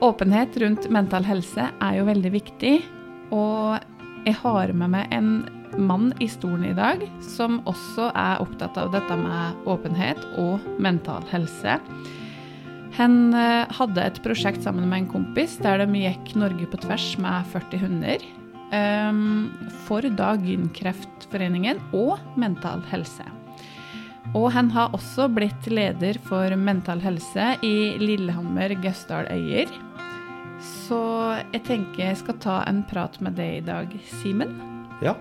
Åpenhet rundt mental helse er jo veldig viktig, og jeg har med meg en mann i stolen i dag som også er opptatt av dette med åpenhet og mental helse. Han eh, hadde et prosjekt sammen med en kompis der de gikk Norge på tvers med 40 hunder. Um, for da Gynkreftforeningen og Mental Helse. Og han har også blitt leder for Mental Helse i Lillehammer Gausdal Øyer. Så jeg tenker jeg skal ta en prat med deg i dag, Simen. Ja.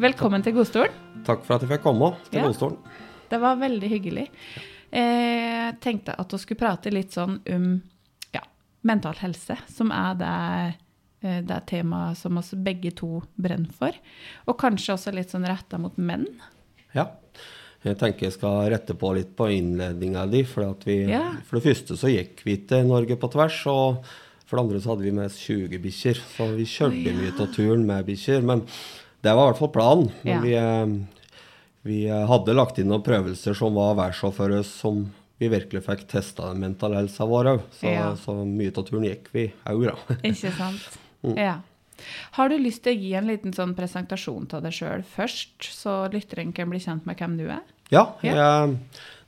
Velkommen til Godstolen. Takk for at jeg fikk komme til Ja. Godstolen. Det var veldig hyggelig. Jeg tenkte at vi skulle prate litt sånn om ja, mental helse, som er det, eh, det temaet som oss begge to brenner for. Og kanskje også litt sånn retta mot menn. Ja. Jeg tenker jeg skal rette på litt på innledninga di. For, at vi, Ja. for det første så gikk vi til Norge på tvers, og for det andre så hadde vi med oss 20 bikkjer. Så vi kjørte oh, ja. mye av turen med bikkjer. Men det var i hvert fall planen. Men Ja. vi, eh, vi eh, hadde lagt inn noen prøvelser som var værsjåfører som vi virkelig fikk testa den mentale helsa vår òg. Så, Ja. så mye av turen gikk vi òg, da. Ikke sant? Ja. Har du lyst til å gi en liten sånn presentasjon av deg sjøl først, så lytteren kan bli kjent med hvem du er? Ja, Ja. jeg er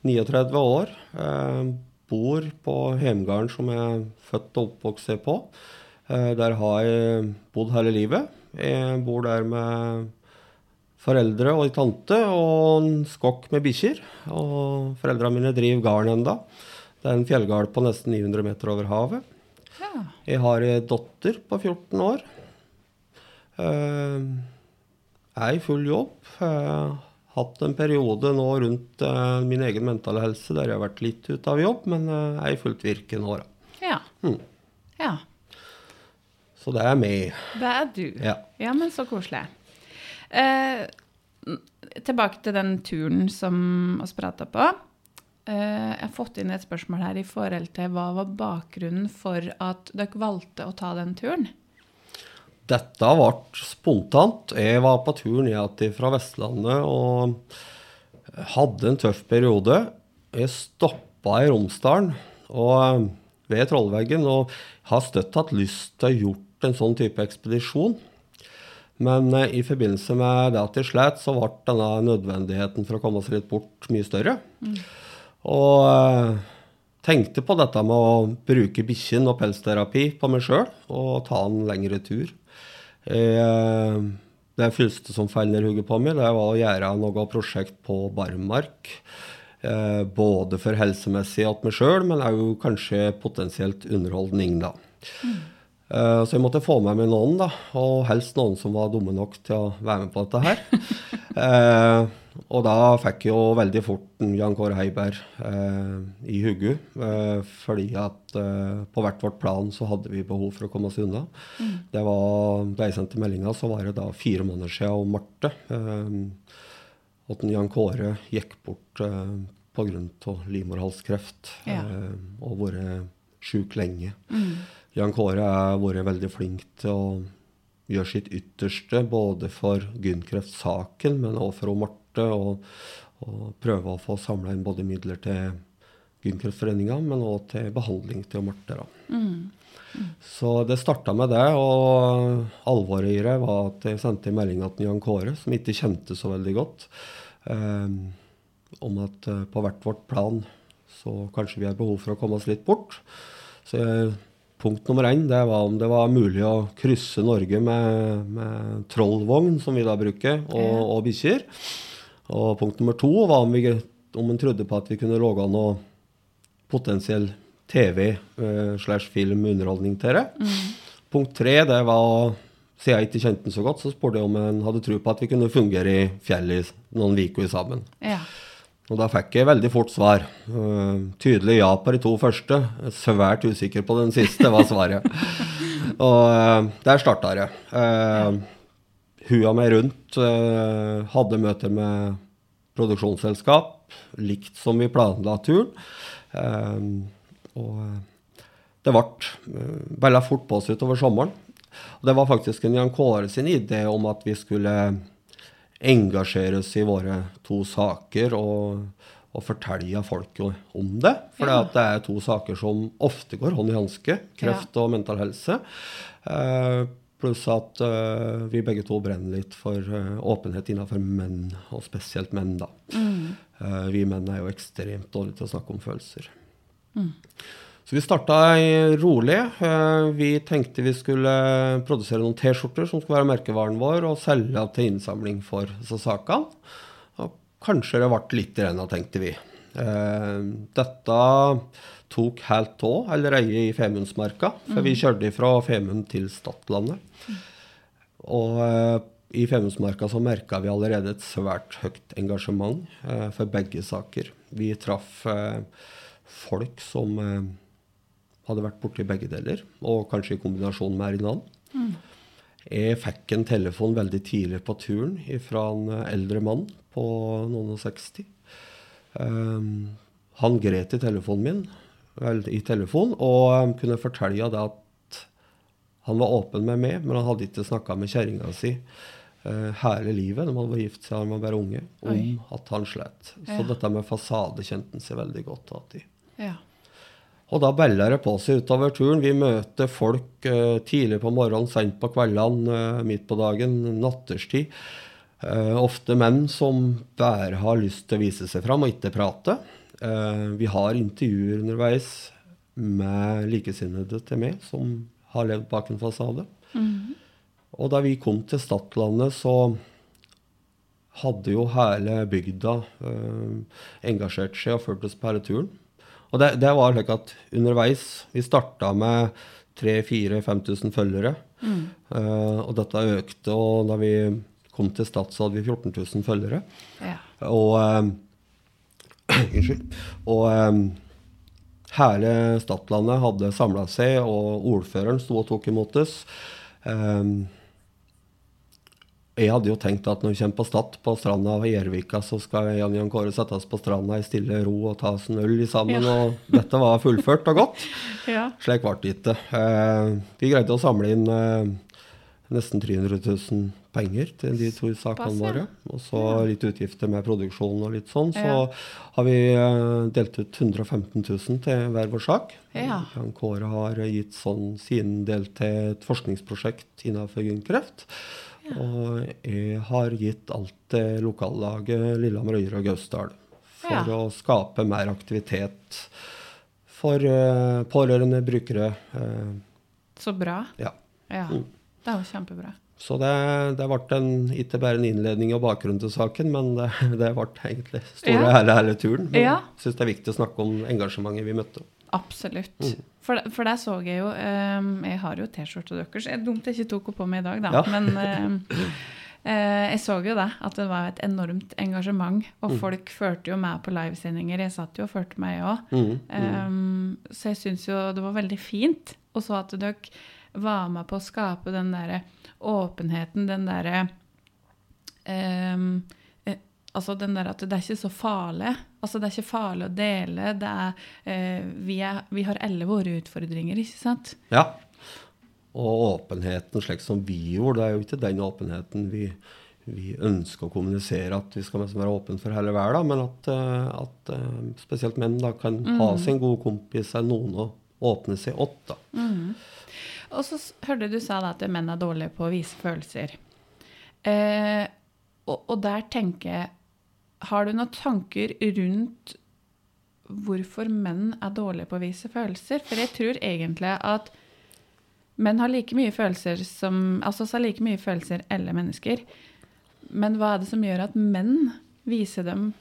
39 år. Eh, bor på hjemgården som jeg er født og oppvokst på. Eh, der har jeg bodd hele livet. Jeg bor der med foreldre og ei tante og en skokk med bikkjer. Og foreldrene mine driver gården enda. Det er en fjellgard på nesten 900 meter over havet. Ja. Jeg har ei datter på 14 år. Jeg er i full jobb. Eh, hatt en periode nå rundt eh, min egen mentale helse der jeg har vært litt ute av jobb, men jeg er i fullt virke nå, da. Ja. Mm. ja. Så det er meg. Det er du. Ja. Ja, men så koselig. Eh, tilbake til den turen som vi prata på. Eh, jeg har fått inn et spørsmål her i forhold til hva var bakgrunnen for at dere valgte å ta den turen? Dette ble spontant. Jeg var på tur ned fra Vestlandet og hadde en tøff periode. Jeg stoppa i Romsdalen og eh, ved Trollveggen og har støtt hatt lyst til å gjort en sånn type ekspedisjon. Men eh, i forbindelse med det at jeg slet, så ble denne nødvendigheten for å komme seg litt bort mye større. Og eh, tenkte på dette med å bruke bikkjen og pelsterapi på meg sjøl og ta en lengre tur. Eh, det første som falt ned hodet på meg, det var å gjøre noe prosjekt på barmark. Eh, både for helsemessig at meg sjøl, men òg kanskje potensielt underholdning, da. Mm. så jeg måtte få med meg noen, da, og helst noen som var dumme nok til å være med på dette her. Og da fikk jeg jo veldig fort Jan Kåre Heiberg eh, i hodet. Eh, fordi at eh, på hvert vårt plan så hadde vi behov for å komme oss unna. Det var, Da jeg sendte meldinga, så var det da fire måneder siden og Marte. Eh, at Jan Kåre gikk bort eh, pga. livmorhalskreft Ja. eh, og vært sjuk lenge. Jan Kåre har vært veldig flink til å gjøre sitt ytterste både for Gynkreftsaken, men også for Marte. Og, og prøve å få samla inn både midler til Gynkreftforeninga, men også til behandling til Marte. Da. Så det starta med det, og alvoret i det var at jeg sendte en melding til Jan Kåre, som ikke kjente så veldig godt, eh, om at eh, på hvert vårt plan så kanskje vi har behov for å komme oss litt bort. Så jeg, punkt nummer én det var om det var mulig å krysse Norge med, med trollvogn, som vi da bruker, og, Ja. og bikkjer. Og punkt nummer to var om, vi, om en trodde på at vi kunne lage noe potensiell TV eh, slash film underholdning til det. Punkt tre det var siden jeg ikke kjente den så godt, så spurte jeg om en hadde tro på at vi kunne fungere i fjellet noen uker sammen. Ja. Og da fikk jeg veldig fort svar. Uh, tydelig ja på de to første. Svært usikker på den siste, var svaret. og uh, der starta det. Uh, Hua meg rundt. hadde møter med produksjonsselskap. Likt som vi planla turen. Og det ble veldig fort på oss utover sommeren. Og det var faktisk en Jan Kåre sin idé om at vi skulle engasjere oss i våre to saker og, og fortelle folk om det. For Ja. det er to saker som ofte går hånd i hanske. Kreft og mental helse. Eh, pluss at eh, vi begge to brenner litt for eh, åpenhet innenfor menn, og spesielt menn, da. Eh, vi menn er jo ekstremt dårlige til å snakke om følelser. Så vi starta rolig. Eh, Vi tenkte vi skulle produsere noen T-skjorter som skulle være merkevaren vår, og selge til innsamling for disse. Og kanskje det ble litt renna, tenkte vi. Eh, Dette tok helt av allerede i Femundsmarka, for vi kjørte fra Femund til Stadlandet. Og eh, i Femundsmarka så merka vi allerede et svært høyt engasjement for begge saker. Vi traff folk som hadde vært borti begge deler, og kanskje i kombinasjon med Erinan. Jeg fikk en telefon veldig tidlig på turen fra en eldre mann på noen og 60. Um, han gret i telefonen min, vel, i telefon, og um, kunne fortelle det at han var åpen med meg, men han hadde ikke snakka med kjerringa si uh, hele livet, når man var gift siden han var bare unge, om Oi. at han slet. Så Ja. dette med fasade kjente han seg veldig godt igjen i. Ja. Og da beller det på seg utover turen. Vi møter folk uh, tidlig på morgenen, sent på kveldene, uh, midt på dagen, natterstid. Uh, ofte menn som bare har lyst til å vise seg fram og ikke prate. Eh, vi har intervjuer underveis med likesinnede til meg som har levd bak en fasade. Og da vi kom til Stadlandet, så hadde jo hele bygda eh, engasjert seg og ført oss på hele turen. Og det, det var slik at underveis Vi starta med 3000-5000 følgere. Eh, og dette økte, og da vi kom til Stats, hadde vi 14 000 følgere. ja. Og Unnskyld. Uh, Og um, hele Stadlandet hadde samla seg, og ordføreren sto og tok imot oss. Eh, jeg hadde jo tenkt at når vi kommer på Stad, på stranda ved Gjervika, så skal Jan Jan Kåre sette oss på stranda i stille ro og ta oss en øl sammen. Ja. Og dette var fullført og godt. ja. Slik ble det ikke. Eh, vi greide å samle inn eh, nesten 300 000 penger til de to sakene våre. Og så litt utgifter med produksjon og litt sånn. Så Ja. har vi eh, delt ut 115 000 til hver vår sak. Ja. Jan Kåre har gitt sånn sin del til et forskningsprosjekt innenfor Og jeg har gitt alt til lokallaget Lillehammer, Øyre og Gausdal. For Ja. å skape mer aktivitet for uh, pårørende brukere. Uh, Så bra. ja. Ja. Mm. Det var kjempebra. Så det, det ble en, ikke bare en innledning og bakgrunn til saken, men det, det ble egentlig store Ja. hele, hele turen. Men Ja. Jeg syns det er viktig å snakke om engasjementet vi møtte. Absolutt. Mm. For, for der så jeg jo um, Jeg har jo T-skjorta deres. Er dumt jeg ikke tok henne på meg i dag, da. Ja. Men um, uh, jeg så jo det, at det var et enormt engasjement. Og Mm. folk førte jo med på livesendinger. Jeg satt jo og førte meg, òg. Mm, Um, så jeg syns jo det var veldig fint. Og så at dere var med på å skape den derre åpenheten, den derre um, Altså den der at det er ikke så farlig. Altså det er ikke farlig å dele. Det er, eh, vi, er, vi har alle våre utfordringer, ikke sant? Ja. Og åpenheten slik som vi gjorde, det er jo ikke den åpenheten vi, vi ønsker å kommunisere at vi skal være åpne for hele verden, men at, eh, at eh, spesielt menn da kan ha sin gode kompis eller noen å åpne seg åt. da. Og så hørte du sa da at menn er dårlige på å vise følelser. Eh, og, og der tenker jeg Har du noen tanker rundt hvorfor menn er dårlige på å vise følelser? For jeg tror egentlig at menn har like mye følelser som Altså så har like mye følelser alle mennesker. Men hva er det som gjør at menn viser dem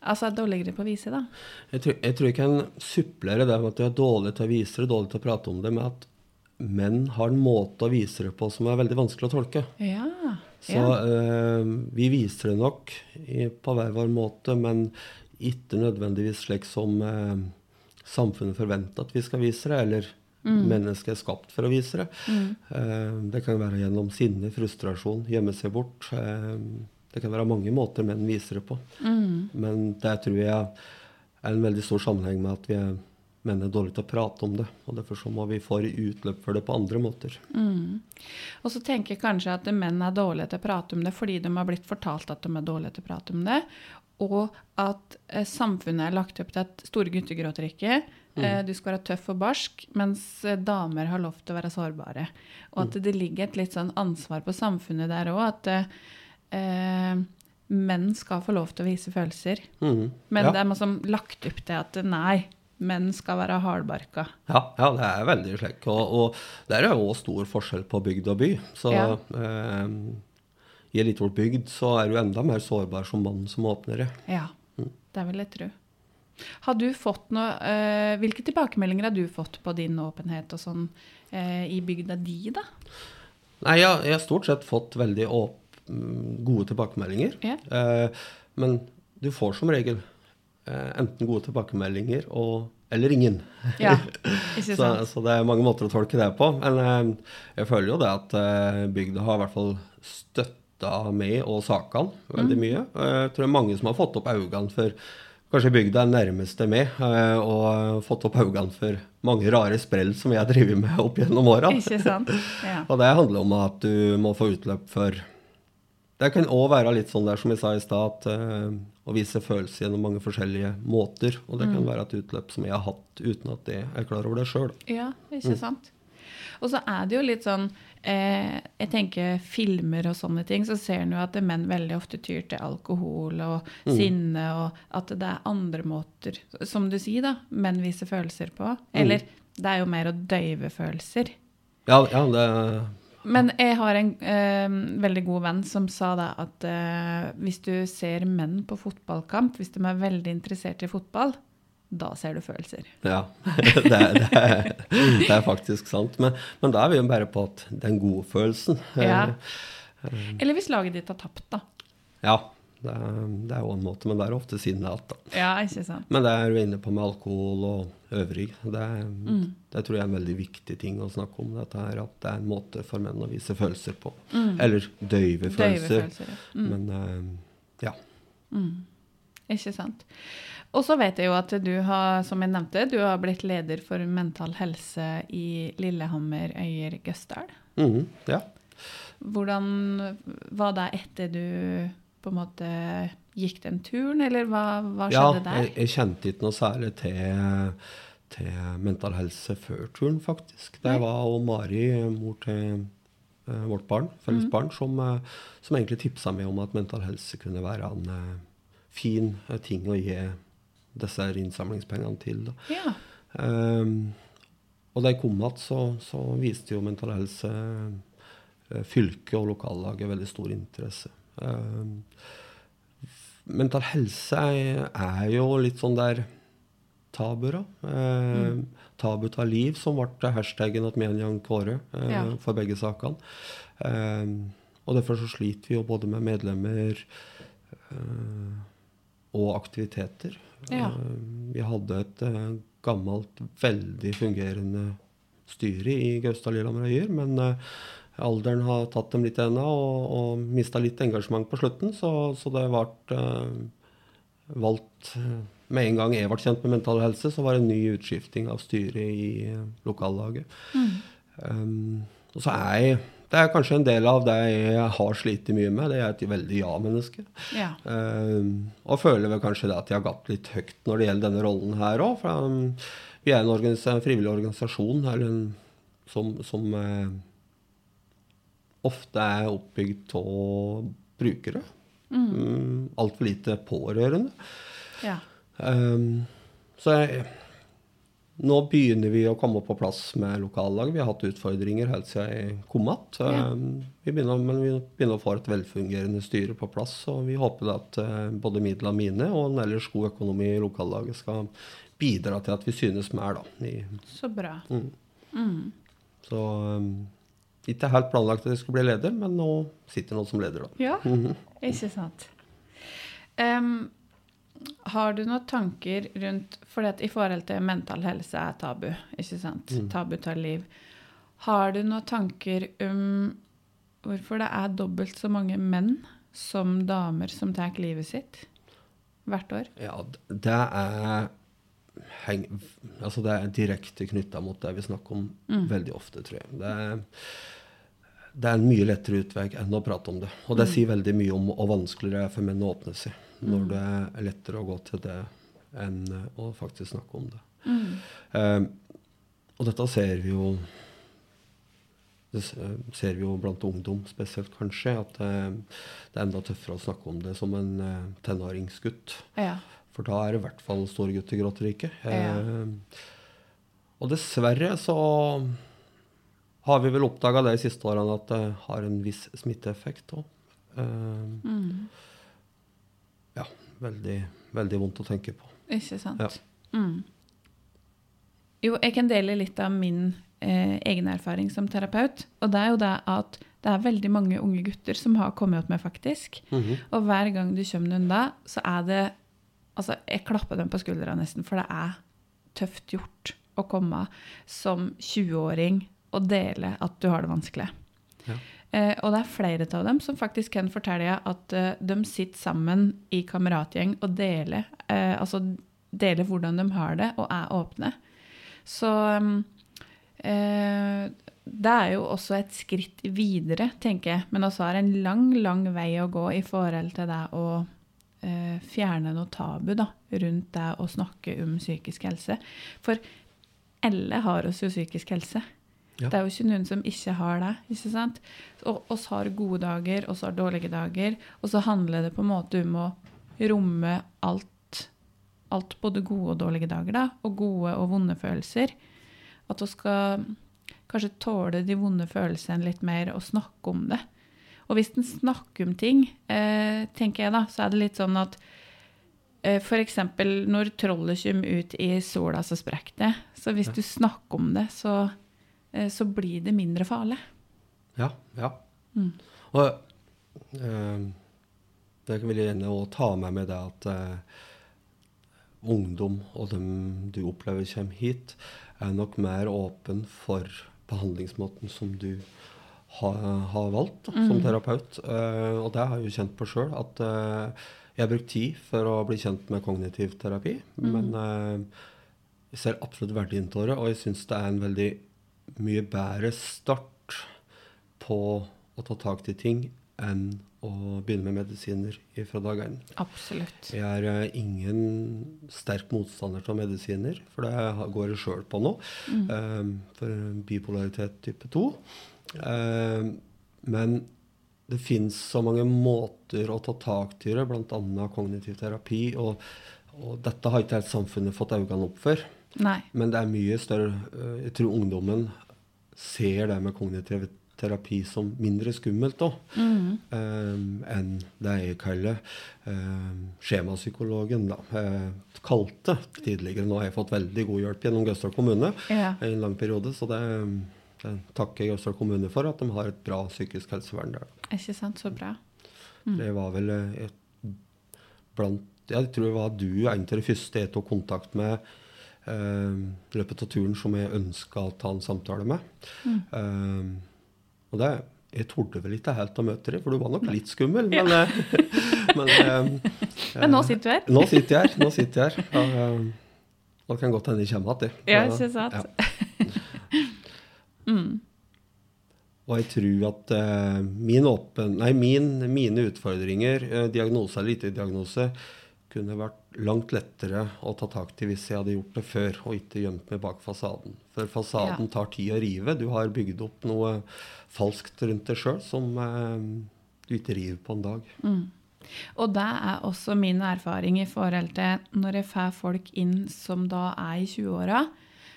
Altså er dårligere på å vise, da? Jeg tror, jeg tror jeg kan supplere det med at de er dårlige til å vise det, dårlige til å prate om det, med at menn har en måte å vise det på som er veldig vanskelig å tolke. Ja. Så ja. eh, vi viser det nok i, på hver vår måte, men ikke nødvendigvis slik som eh, samfunnet forventer at vi skal vise det, eller mennesket er skapt for å vise det. Eh, det kan være gjennom sinne, frustrasjon, gjemme seg bort. Eh, det kan være mange måter menn viser det på. Men det tror jeg er en veldig stor sammenheng med at vi er, menn er dårlige til å prate om det. Og derfor så må vi få utløp for det på andre måter. Og så tenker jeg kanskje at menn er dårlige til å prate om det fordi de har blitt fortalt at de er dårlige til å prate om det. og at eh, samfunnet er lagt opp til at store gutter gråter ikke. Eh, du skal være tøff og barsk, mens eh, damer har lov til å være sårbare. Og at det ligger et litt sånn ansvar på samfunnet der òg, at eh, menn skal få lov til å vise følelser. Mhm. Men ja. det er liksom lagt opp til at nei, menn skal være hardbarka. Ja, ja, det er veldig slik. Og, og der er jo stor forskjell på bygd og by. Så Ja. eh, i ei liten bygd så er du enda mer sårbar som mann som åpner det. Ja, det vil jeg tro. Har du fått noe, eh, hvilke tilbakemeldinger har du fått på din åpenhet og sånn eh, i bygda di, da? Nei, jeg, jeg har stort sett fått veldig mm, gode tilbakemeldinger. Ja. Eh, men du får som regel enten gode tilbakemeldinger og, eller ingen. Ja, Så, så det er mange måter å tolke det på. Men eh, jeg føler jo det at eh, bygda har i hvert fall støtta meg og sakene veldig Mm. mye. Eh, Jeg tror det er mange som har fått opp øynene for Kanskje bygda er nærmeste meg, eh, og fått opp øynene for mange rare sprell som jeg har drevet med opp gjennom åra. Ja. Og det handler om at du må få utløp for Det kan òg være litt sånn der som jeg sa i stad, eh, å vise følelser gjennom mange forskjellige måter. Og det Mm. kan være et utløp som jeg har hatt uten at jeg er klar over det sjøl. Ja, ikke sant? Og så er det jo litt sånn eh, Jeg tenker filmer og sånne ting, så ser en jo at menn veldig ofte tyr til alkohol og sinne, og at det er andre måter, som du sier, da, menn viser følelser på. Eller det er jo mer å døyve følelser. Ja, ja, det Men jeg har en eh, veldig god venn som sa da at eh, hvis du ser menn på fotballkamp, hvis de er veldig interessert i fotball, da ser du følelser. Ja, det, er- det, er, det er faktisk sant. Men, men da er vi jo bare på at den gode følelsen. Ja. Eh, Eller hvis laget ditt har tapt, da. Ja, det er, det er jo en måte, men det er ofte siden alt, da. Ja, ikke sant. Men det er du inne på med alkohol og øvrig. Det, er, Mm. det tror jeg er en veldig viktig ting å snakke om. Dette her, At det er en måte for menn å vise følelser på. Eller døyve Mm. Følelser. følelser. ja. Mm. Men eh, ja. Ikke sant. Og så vet jeg jo at du har, som jeg nevnte, du har blitt leder for mental helse i Lillehammer, Øyer, Gøsdal. Mhm, ja. Hvordan var det etter du på en måte gikk den turen, eller hva, hva ja skjedde der? jeg, jeg kjente ikke noe særlig til, til mental helse før turen, faktisk. Det var og Mari, mor til uh, vårt barn, felles Mm. barn, som, uh, som egentlig tipsa meg om at mental helse kunne være en uh, fin ting å gi disse innsamlingspengene til. Da. Ja. Um, og da jeg kom igjen, så, så viste jo Mental Helse fylket og lokallaget veldig stor interesse. Ehm, mental helse er, jo litt sånn der tabuer. Uh, Tabu tar liv, som ble hashtaggen at menian Kåre eh, Ja. for begge sakene. Og derfor så sliter vi jo både med medlemmer eh, og aktiviteter. Ja. Eh, vi hadde et eh, gammelt, veldig fungerende styre i Gaustad Lillehammer og Øyer, men eh, alderen har tatt dem litt ennå og, og mista litt engasjement på slutten, så, så det ble uh, valgt eh, Med en gang jeg ble kjent med Mental Helse, så var det en ny utskifting av styret i eh, lokallaget. Um, og så er jeg Det er kanskje en del av det jeg har slitt mye med. Det er et veldig ja-menneske. ja. Um, og føler vel kanskje det at jeg har gatt litt høyt når det gjelder denne rollen her òg. For um, vi er en, en frivillig organisasjon eller en, som, som eh, ofte er oppbygd av brukere. Mm. Altfor lite pårørende. ja. Um, så jeg, nå begynner vi å komme på plass med lokallag. Vi har hatt utfordringer helt siden jeg kom att. Ja. Um, vi begynner, men vi begynner å få et velfungerende styre på plass. Og vi håper at uh, både midlene mine og en ellers god økonomi i lokallaget skal bidra til at vi synes mer. da. I, Så bra. så um, ikke helt planlagt at jeg skulle bli leder, men nå sitter noen som leder, da. Ja, ikke sant. Um, har du noen tanker rundt For i forhold til mental helse er tabu, ikke sant? Tabu tar liv. Har du noen tanker om hvorfor det er dobbelt så mange menn som damer som tar livet sitt hvert år? Ja, det er heng, altså det er direkte knytta mot det vi snakker om veldig ofte, tror jeg. Det er, det er en mye lettere utvei enn å prate om det. Og det sier veldig mye om hvor vanskelig det er for menn å åpne seg. når det er lettere å gå til det enn å faktisk snakke om det. Mm. Um, og dette ser vi jo det ser vi jo blant ungdom spesielt, kanskje, at eh, det er enda tøffere å snakke om det som en eh, tenåringsgutt. Ja. For da er det i hvert fall store gutter gråter ikke. Ja. Eh, og dessverre så har vi vel oppdaga det de siste årene at det har en viss smitteeffekt òg. Eh, Mm. ja, veldig, veldig vondt å tenke på. Ikke sant? Ja. Mm. Jo, jeg kan dele litt av min eh, egen erfaring som terapeut. Og det er jo det at det er veldig mange unge gutter som har kommet opp med, faktisk. Mhm. Og hver gang du kommer unna, så er det Altså, jeg klapper dem på skuldra nesten, for det er tøft gjort å komme som 20-åring og dele at du har det vanskelig. Ja. Eh, og det er flere av dem som faktisk kan fortelle at eh, de sitter sammen i kameratgjeng og deler, eh, altså deler hvordan de har det, og er åpne. Så eh, det er jo også et skritt videre, tenker jeg. Men også er det en lang, lang vei å gå i forhold til det å fjerne noe tabu da, rundt det å snakke om psykisk helse. For alle har oss jo psykisk helse. Ja. Det er jo ikke noen som ikke har det. ikke sant? Og oss har gode dager, oss har dårlige dager. Og så handler det på en måte om å romme alt, alt både gode og dårlige dager, da, og gode og vonde følelser. At vi skal kanskje tåle de vonde følelsene litt mer og snakke om det. Og hvis en snakker om ting, eh, tenker jeg da, så er det litt sånn at eh, F.eks. når trollet kommer ut i sola, så sprekker det. Så hvis du snakker om det, så, eh, så blir det mindre farlig. Ja. ja. Mm. Og eh, det vil jeg gjerne ta med meg det at eh, ungdom og dem du opplever kommer hit, er nok mer åpen for behandlingsmåten som du har, har valgt da, som Mm. terapeut. Eh, og det har jeg jo kjent på sjøl, at eh, jeg har brukt tid for å bli kjent med kognitiv terapi. Men eh, jeg ser absolutt verdien av det, og jeg syns det er en veldig mye bedre start på å ta tak i ting enn å begynne med medisiner fra dag én. Absolutt. Jeg er ingen sterk motstander til medisiner, for det går jeg sjøl på nå. eh, for bipolaritet type 2. Eh, men det fins så mange måter å ta tak i det, bl.a. kognitiv terapi. Og, og dette har ikke helt samfunnet fått øynene opp for. Nei. Men det er mye større eh, Jeg tror ungdommen ser det med kognitiv terapi som mindre skummelt òg, enn det jeg kaller eh, skjemapsykologen da, eh, kalte tidligere. Nå har jeg fått veldig god hjelp gjennom Gausdal kommune Ja. i en lang periode, så det, det takker jeg Gausdal kommune for, at de har et bra psykisk helsevern der. Ikke sant? Så bra. Det var vel eh, et, blant Jeg tror det var du en av de første jeg tok kontakt med eh, i løpet av turen som jeg ønska å ta en samtale med. Eh, og det Jeg torde vel ikke helt å møte deg, for du var nok litt skummel, men, eh, men, eh, Men nå sitter du her. nå sitter jeg her. Nå sitter jeg her. Og, eh, og det kan godt hende jeg kommer igjen. Ja, ikke sant? ja. Og jeg tror at uh, min åpen, nei, min, mine utfordringer, uh, diagnose eller ikke diagnose, kunne vært langt lettere å ta tak i hvis jeg hadde gjort det før, og ikke gjemt meg bak fasaden. For fasaden Ja. tar tid å rive. Du har bygd opp noe falskt rundt deg sjøl som uh, du ikke river på en dag. Og det er også min erfaring i forhold til når jeg får folk inn som da er i 20-åra,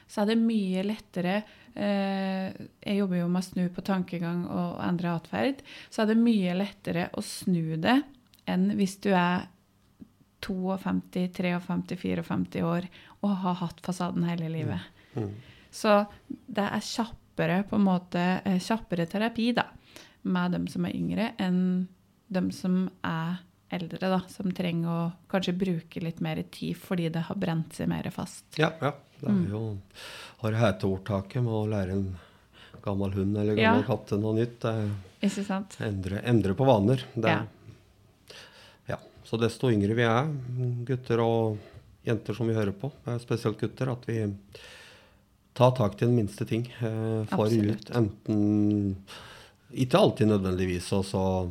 så er det mye lettere eh, Jeg jobber jo med å snu på tankegang og endre atferd. Så er det mye lettere å snu det enn hvis du er 52, 53, 54 år og har hatt fasaden hele livet. Mm. Så det er kjappere på en måte, eh, kjappere terapi da, med dem som er yngre, enn dem som er eldre, da, som trenger å kanskje bruke litt mer tid fordi det har brent seg mer fast. Ja, ja. Det er jo har heteordtaket med å lære en gammel hund eller gammel Ja. katt noe nytt. Det Ikke sant? endre, endre på vaner. Det, Ja. ja. Så desto yngre vi er, gutter og jenter som vi hører på, eh, spesielt gutter, at vi tar tak i den minste ting. Eh, får Absolutt. ut enten Ikke alltid nødvendigvis også,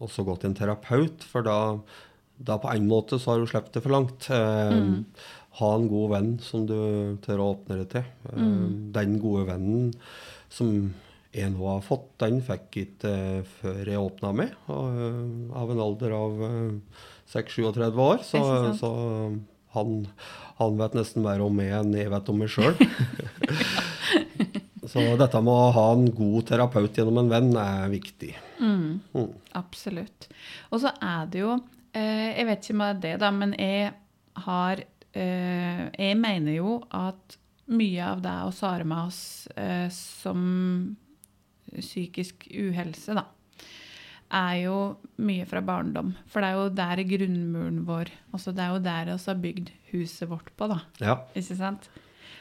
også gå til en terapeut, for da, da på en måte så har du sluppet det for langt. Eh, Mm. Ha en god venn som du tør å åpne det til. Eh, Mm. Den gode vennen som jeg nå har fått, den fikk jeg ikke eh, før jeg åpna meg, av en alder av eh, 6-37 år. Så, så han, han vet nesten mer om meg enn jeg vet om meg sjøl. så dette med å ha en god terapeut gjennom en venn er viktig. Mm. Mm. Absolutt. Og så er det jo Jeg vet ikke om det, da, men jeg har eh, Jeg mener jo at mye av det vi har med oss eh, som psykisk uhelse, da, er jo mye fra barndom. For det er jo der grunnmuren vår altså Det er jo der vi har bygd huset vårt på, da. Ja. Ikke sant?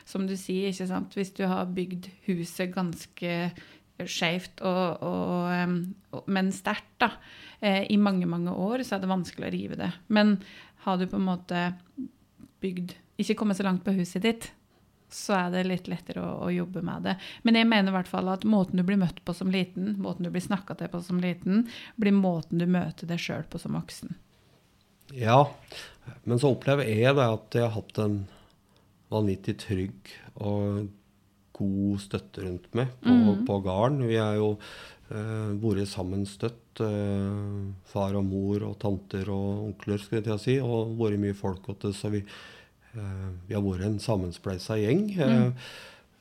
Som du sier, ikke sant? hvis du har bygd huset ganske og- men sterkt da, eh, i mange, mange år, så er det vanskelig å rive det. Men har du på en måte bygd Ikke kommet så langt på huset ditt, så er det litt lettere å, å jobbe med det. Men jeg mener i hvert fall at måten du blir møtt på som liten, måten du blir snakka til på som liten, blir måten du møter deg sjøl på som voksen. Ja, men så opplever jeg det at jeg har hatt en vanvittig trygg og god støtte rundt meg på, mm. på gården. Vi har jo eh, vært sammen støtt. Eh, far og mor og tanter og onkler, skulle jeg til å si. Og vært mye folk hos oss. Så vi, eh, vi har vært en sammenspleisa gjeng. Mm.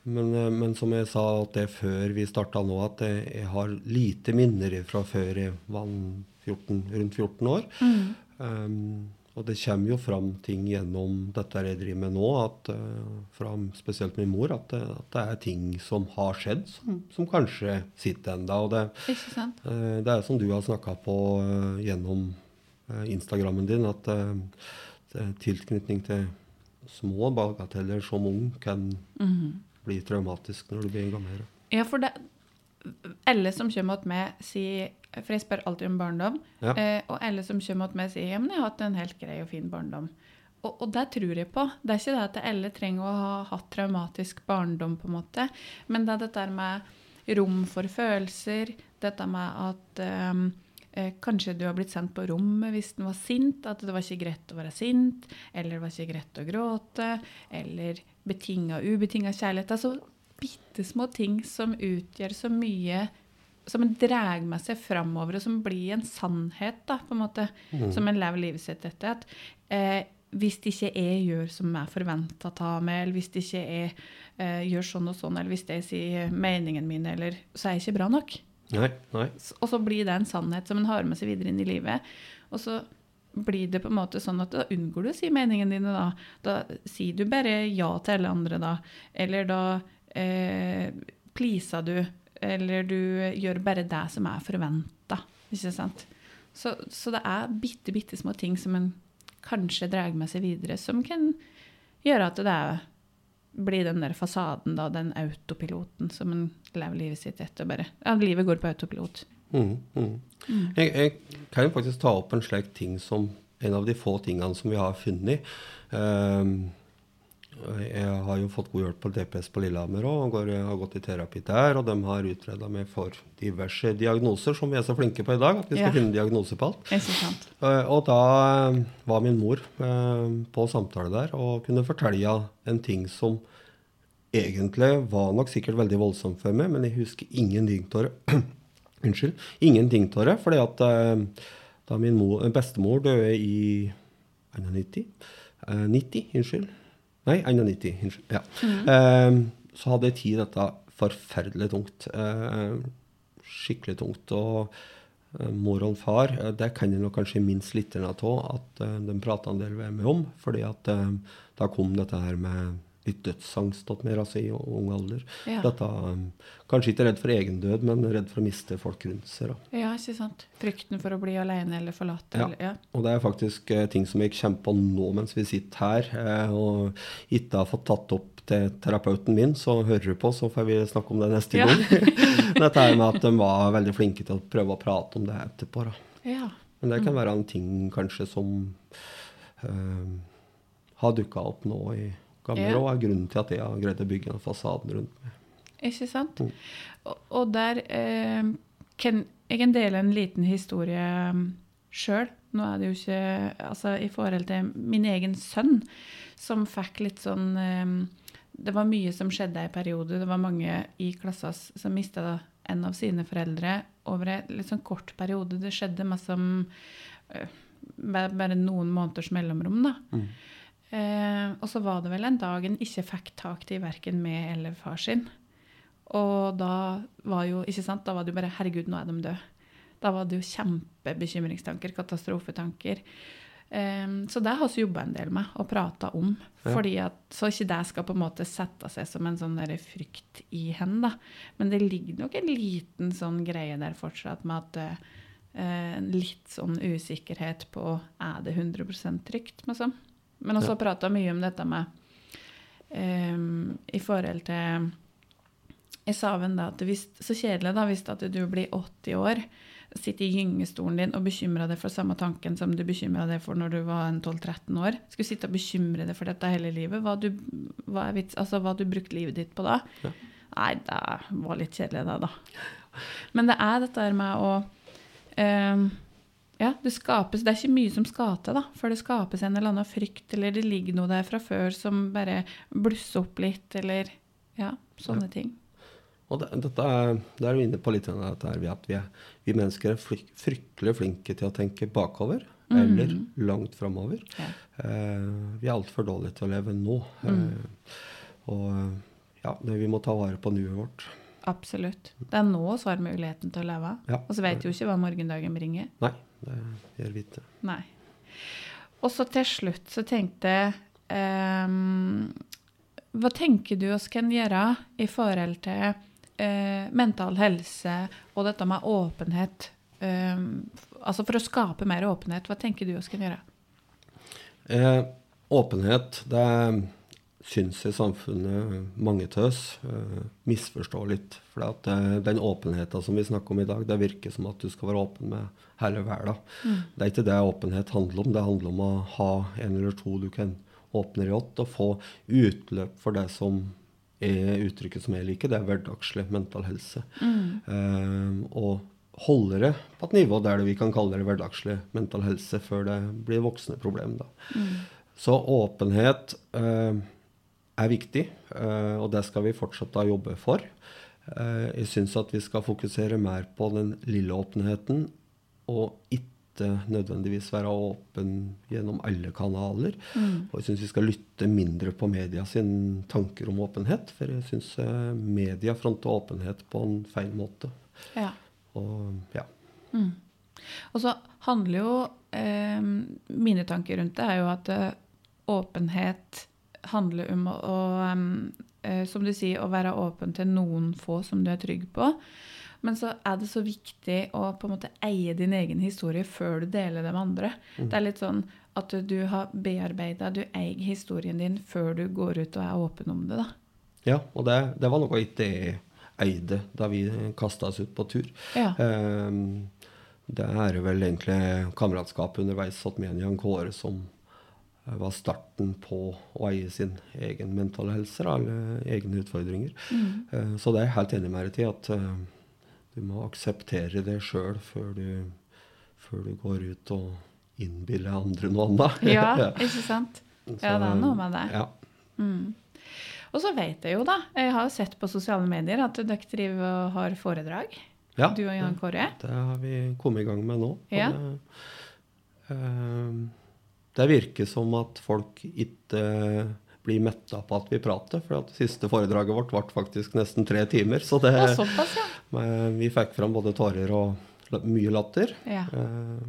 men, eh, men som jeg sa at det før vi starta nå, at jeg, jeg har lite minner fra før jeg var 14, rundt 14 år. Um, og det kommer jo fram ting gjennom dette jeg driver med nå, at, uh, fra spesielt min mor, at, det- at det er ting som har skjedd, som, som kanskje sitter enda. Og det, uh, det er som du har snakka på gjennom Instagrammen din, at tilknytning til små bagateller som ung kan Mhm. bli traumatisk når du blir gammel. Ja, for det Alle som kommer til meg, sier For jeg spør alltid om barndom. Ja. Eh, og alle som kommer til meg, sier ja, men jeg har hatt en helt grei og fin barndom. Og, og det tror jeg på. Det er ikke det at alle trenger å ha hatt traumatisk barndom, på en måte. Men det er dette med rom for følelser, dette med at um, eh, kanskje du har blitt sendt på rommet hvis den var sint, at det var ikke greit å være sint, eller det var ikke greit å gråte, eller betinga ubetinga kjærlighet. Altså bitte små ting som utgjør så mye som en drar med seg framover, og som blir en sannhet, da, på en måte, som en lever livet sitt etter. At eh, hvis det ikke jeg gjør som jeg forventa av meg, eller hvis det ikke jeg eh, gjør sånn og sånn, eller hvis jeg sier meningen min, eller så er jeg ikke bra nok. Nei, nei. Og så blir det en sannhet som en har med seg videre inn i livet. Og så blir det på en måte sånn at da unngår du å si meningene dine, da. Da sier du bare ja til alle andre, da. Eller da eh, pleaser du, eller du gjør bare det som er forventa. Ikke sant? Så, så det er bitte, bitte små ting som en kanskje drar med seg videre, som kan gjøre at det blir den der fasaden, da, den autopiloten som en lever livet sitt etter. bare. Ja, livet går på autopilot. Mm, mm. Jeg, jeg kan jo faktisk ta opp en slik ting som en av de få tingene som vi har funnet. Ehm, jeg har jo fått god hjelp på DPS på Lillehammer òg, og har gått i terapi der. Og de har utreda meg for diverse diagnoser, som vi er så flinke på i dag. At vi skal Ja. finne diagnose på alt. Eh, Og da eh, var min mor eh, på samtale der og kunne fortelle en ting som egentlig var nok sikkert veldig voldsomt for meg, men jeg husker ingenting av det. Unnskyld. Ingenting av det, fordi at eh, da min mor, bestemor døde i 91 eh, 90, unnskyld. Nei, 91. Unnskyld. Ja. Eh, så hadde jeg tid dette forferdelig tungt. Uh, skikkelig tungt. Og uh, mor og far, uh, det kan jeg nok kanskje minst litt av, at eh, de prata en del med meg om. fordi at da kom dette her med litt dødsangst mer av altså, i ung alder. Ja. Dette, eh, kanskje ikke redd for egen død, men redd for å miste folk rundt seg. Da. Ja, ikke sant? Frykten for å bli alene eller forlate. Ja. Eller, ja. Og det er faktisk eh, ting som jeg kjemper på nå mens vi sitter her, eh, og ikke har fått tatt opp til terapeuten min, så hører du på, så får vi snakke om det neste Ja. gang. Dette med at de var veldig flinke til å prøve å prate om det etterpå. Da. ja. Men det kan være en ting kanskje som eh, har dukka opp nå i og er grunnen til at jeg har greid å bygge den fasaden rundt meg. Ikke sant? Mm. Og, og der eh, kan jeg kan dele en liten historie sjøl. Nå er det jo ikke Altså i forhold til min egen sønn, som fikk litt sånn eh, Det var mye som skjedde i periode. Det var mange i klassa som mista en av sine foreldre over en litt sånn kort periode. Det skjedde masse om eh, bare noen måneders mellomrom, da. Mm. Eh, og så var det vel en dag en ikke fikk tak i verken meg eller far sin. Og da var jo ikke sant, da var det jo bare Herregud, nå er de døde. Da var det jo kjempebekymringstanker, katastrofetanker. Um, så det har vi jobba en del med og prata om. Ja. fordi at, Så ikke det skal på en måte sette seg som en sånn frykt i henne. da. Men det ligger nok en liten sånn greie der fortsatt med at uh, Litt sånn usikkerhet på er det 100% trygt. Liksom. Men også Ja. prata mye om dette med um, I forhold til Jeg sa vel da at det visst, så kjedelig da, hvis at du blir 80 år, sitter i gyngestolen din og bekymrer deg for samme tanken som du bekymra deg for når du var 12-13 år. Skulle sitte og bekymre deg for dette hele livet. Hva du, hva vits, altså, hva du brukte livet ditt på da? Ja. Nei, det var litt kjedelig, det, da. Men det er dette med å eh, ja, det skapes, det er ikke mye som skal til, da, for det skapes en eller annen frykt, eller det ligger noe der fra før som bare blusser opp litt, eller ja, sånne ting. Og det, dette er, det er vi inne på litt dette her, at vi, er, vi mennesker er flyk, fryktelig flinke til å tenke bakover. Eller langt framover. Ja. Eh, vi er altfor dårlige til å leve nå. Eh, og ja, vi må ta vare på nuet vårt. Absolutt. Det er nå vi har muligheten til å leve. Ja. Og så vet vi jo ikke hva morgendagen bringer. Nei, det gjør vi ikke. Nei. Og så til slutt så tenkte jeg um, Hva tenker du oss kan gjøre i forhold til uh, mental helse og dette med åpenhet? Um, altså for å skape mer åpenhet, hva tenker du oss kan gjøre? Eh, åpenhet, det syns i samfunnet mange av oss eh, misforstår litt. For at, eh, den åpenheten som vi snakker om i dag, det virker som at du skal være åpen med hele verden. Det er ikke det åpenhet handler om. Det handler om å ha en eller to du kan åpne i ått, og få utløp for det som er uttrykket som jeg liker, det er hverdagslig mental helse. Eh, og holde det på et nivå der vi kan kalle det hverdagslig mental helse, før det blir voksne problem. Da. Så åpenhet eh, er viktig, eh, og det skal vi fortsette å jobbe for. Eh, jeg syns at vi skal fokusere mer på den lille åpenheten, og ikke nødvendigvis være åpen gjennom alle kanaler. Og jeg syns vi skal lytte mindre på media sine tanker om åpenhet, for jeg syns eh, media fronter åpenhet på en feil måte. Ja. Og ja. Og så handler jo eh, Mine tanker rundt det er jo at åpenhet handler om å, å eh, Som du sier, å være åpen til noen få som du er trygg på. Men så er det så viktig å på en måte eie din egen historie før du deler det med andre. Det er litt sånn at du har bearbeida, du eier historien din før du går ut og er åpen om det. da. Ja, og det, det var noe ikke jeg eide da vi kasta oss ut på tur. Ja. Um, det er vel egentlig kameratskapet underveis satt med en Jan Kåre som var starten på å eie sin egen mentale helse, da, eller egne utfordringer. Mm. så det er jeg helt enig med deg i, at eh, du må akseptere det sjøl før, du- før du går ut og innbiller andre noe annet. Ja, ikke sant? Ja, det er noe med det. Ja. Og så vet jeg jo, da, jeg har jo sett på sosiale medier at dere driver og har foredrag. Ja, Du og Jan Kåre. Det har vi kommet i gang med nå. Ja. Det, eh, det virker som at folk ikke blir metta på at vi prater. For at det siste foredraget vårt ble faktisk nesten tre timer. Så det, Ja, såpass, ja. men vi fikk fram både tårer og mye latter. Ja. Eh,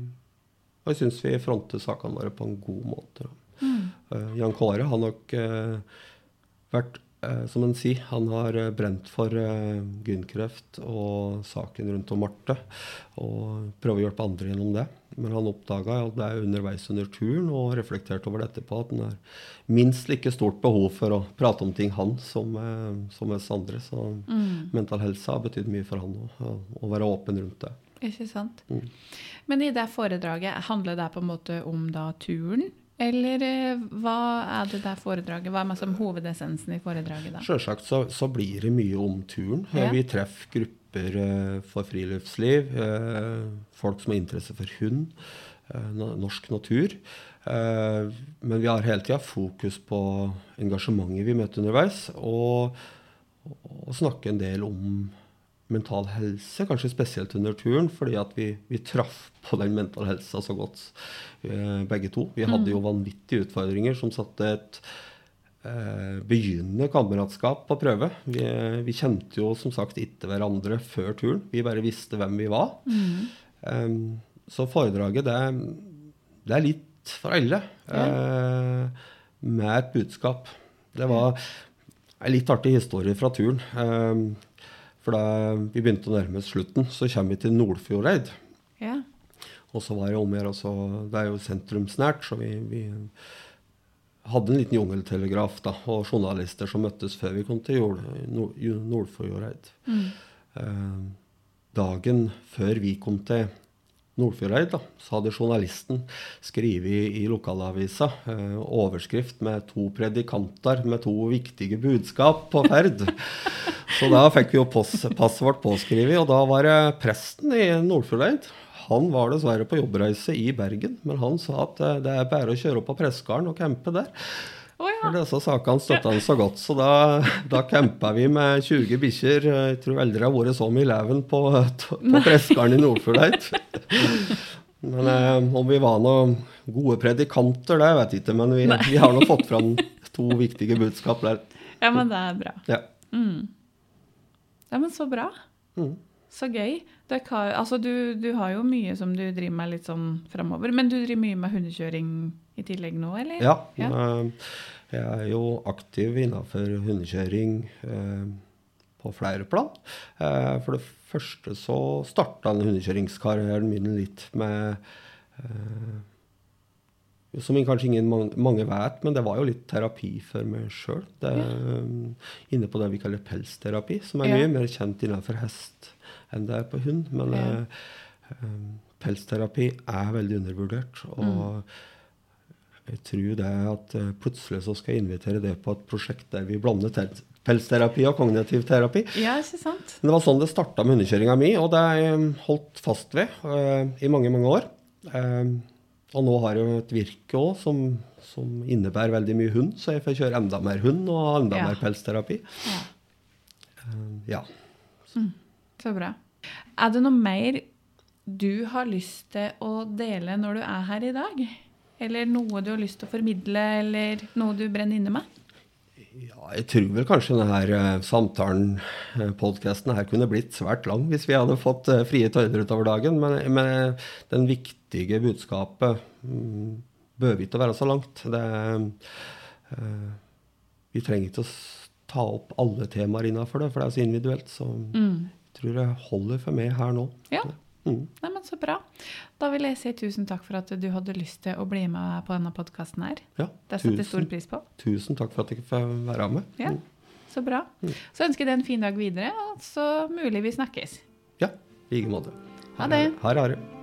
og jeg syns vi fronter sakene våre på en god måte. Mm. Eh, Jan Kåre har nok eh, vært, eh, som han sier, han har eh, brent for uh, gynkreft og saken rundt om Marte. Og prøver å hjelpe andre gjennom det. Men han oppdaga det er underveis under turen og reflekterte over det etterpå at han har minst like stort behov for å prate om ting, han, som, eh, som oss andre. Så mental helse har betydd mye for han òg, å være åpen rundt det. Ikke sant? Mm. Men i det foredraget, handler det på en måte om da turen? Eller eh, hva er det der foredraget? Hva er som hovedessensen i foredraget da? Selvsagt så, så blir det mye om turen. Eh, Ja. Vi treffer grupper eh, for friluftsliv, folk som har interesse for hund. norsk natur. Men vi har hele tida fokus på engasjementet vi møter underveis, og, og snakke en del om mental helse, kanskje spesielt under turen, fordi at vi, vi traff på den mentale helsa så godt, begge to. Vi hadde jo mm. vanvittige utfordringer som satte et eh, begynnende kameratskap på prøve. Vi, vi, kjente jo som sagt ikke hverandre før turen. Vi bare visste hvem vi var. Mm. Um, så foredraget, det, det, er litt for alle. Ja. Uh, med et budskap. Det var en litt artig historie fra turen. Um, for da vi begynte å nærme oss slutten, så kommer vi til Nordfjordeid. Ja. Og så var det om å gjøre Det er jo sentrumsnært, så vi, vi hadde en liten jungeltelegraf da, og journalister som møttes før vi kom til Nord, Nordfjordeid. Mm. Eh, dagen før vi kom til Nordfjordeid, da, så hadde journalisten skrevet i, lokalavisa eh, overskrift med to predikanter med to viktige budskap på ferd. så da fikk vi jo passet vårt påskrevet, og da var det presten i Nordfjordeid. Han var dessverre på jobbreise i Bergen, men han sa at eh, det er bare å kjøre opp på Pressgarden og campe der. Oh, ja. For disse sakene støtta han så godt. Så da, da campa vi med 20 bikkjer. Jeg tror aldri har vært så mye leven på, på Pressgarden i Nordfjordeit. Men eh, om vi var noen gode predikanter, det vet jeg ikke. Men vi, vi har nå fått fram to viktige budskap der. Ja, men det er bra. Ja, mm. ja men så bra. Mm. Så gøy. Har, altså du, du, har jo mye som du driver med litt sånn framover. Men du driver mye med hundekjøring i tillegg nå, eller? Ja. ja. Eh, jeg er jo aktiv innenfor hundekjøring eh, på flere plan. Eh, for det første så starta hundekjøringskarrieren min litt med som kanskje ingen mange vet, men det var jo litt terapi for meg sjøl. Inne på det vi kaller pelsterapi, som er mye mer kjent innenfor hest enn det er på hund. Men ja. uh, pelsterapi er veldig undervurdert. Og mm. Jeg tror det at uh, plutselig så skal jeg invitere det på et prosjekt der vi blander pelsterapi og kognitiv terapi. Ja, ikke sant? Men det var sånn det starta med hundekjøringa mi, og det har jeg holdt fast ved uh, i mange, mange år. og nå har jeg jo et virke òg som, som, innebærer veldig mye hund, så jeg får kjøre enda mer hund og enda ja. mer pelsterapi. Ja. ja. Mm. Så bra. Er det noe mer du har lyst til å dele når du er her i dag? Eller noe du har lyst til å formidle, eller noe du brenner inne med? Ja, jeg tror vel kanskje denne uh, samtalen, uh, podkasten her, kunne blitt svært lang hvis vi hadde fått uh, frie tøyler utover dagen. Men, men den viktige budskapet bør behøver ikke å være så langt. Det, uh, vi trenger ikke å ta opp alle temaer innafor det, for det er så individuelt. Så mm tror jeg holder for meg her nå. Ja. Mm. Nei, men Så bra. Da vil jeg si tusen takk for at du hadde lyst til å bli med på denne podkasten her. Ja, det setter jeg stor pris på. Tusen takk for at jeg fikk være med. Ja, Så bra. Mm. Så ønsker jeg deg en fin dag videre, og så mulig vi snakkes. Ja, i like måte. Ha det. Her er det.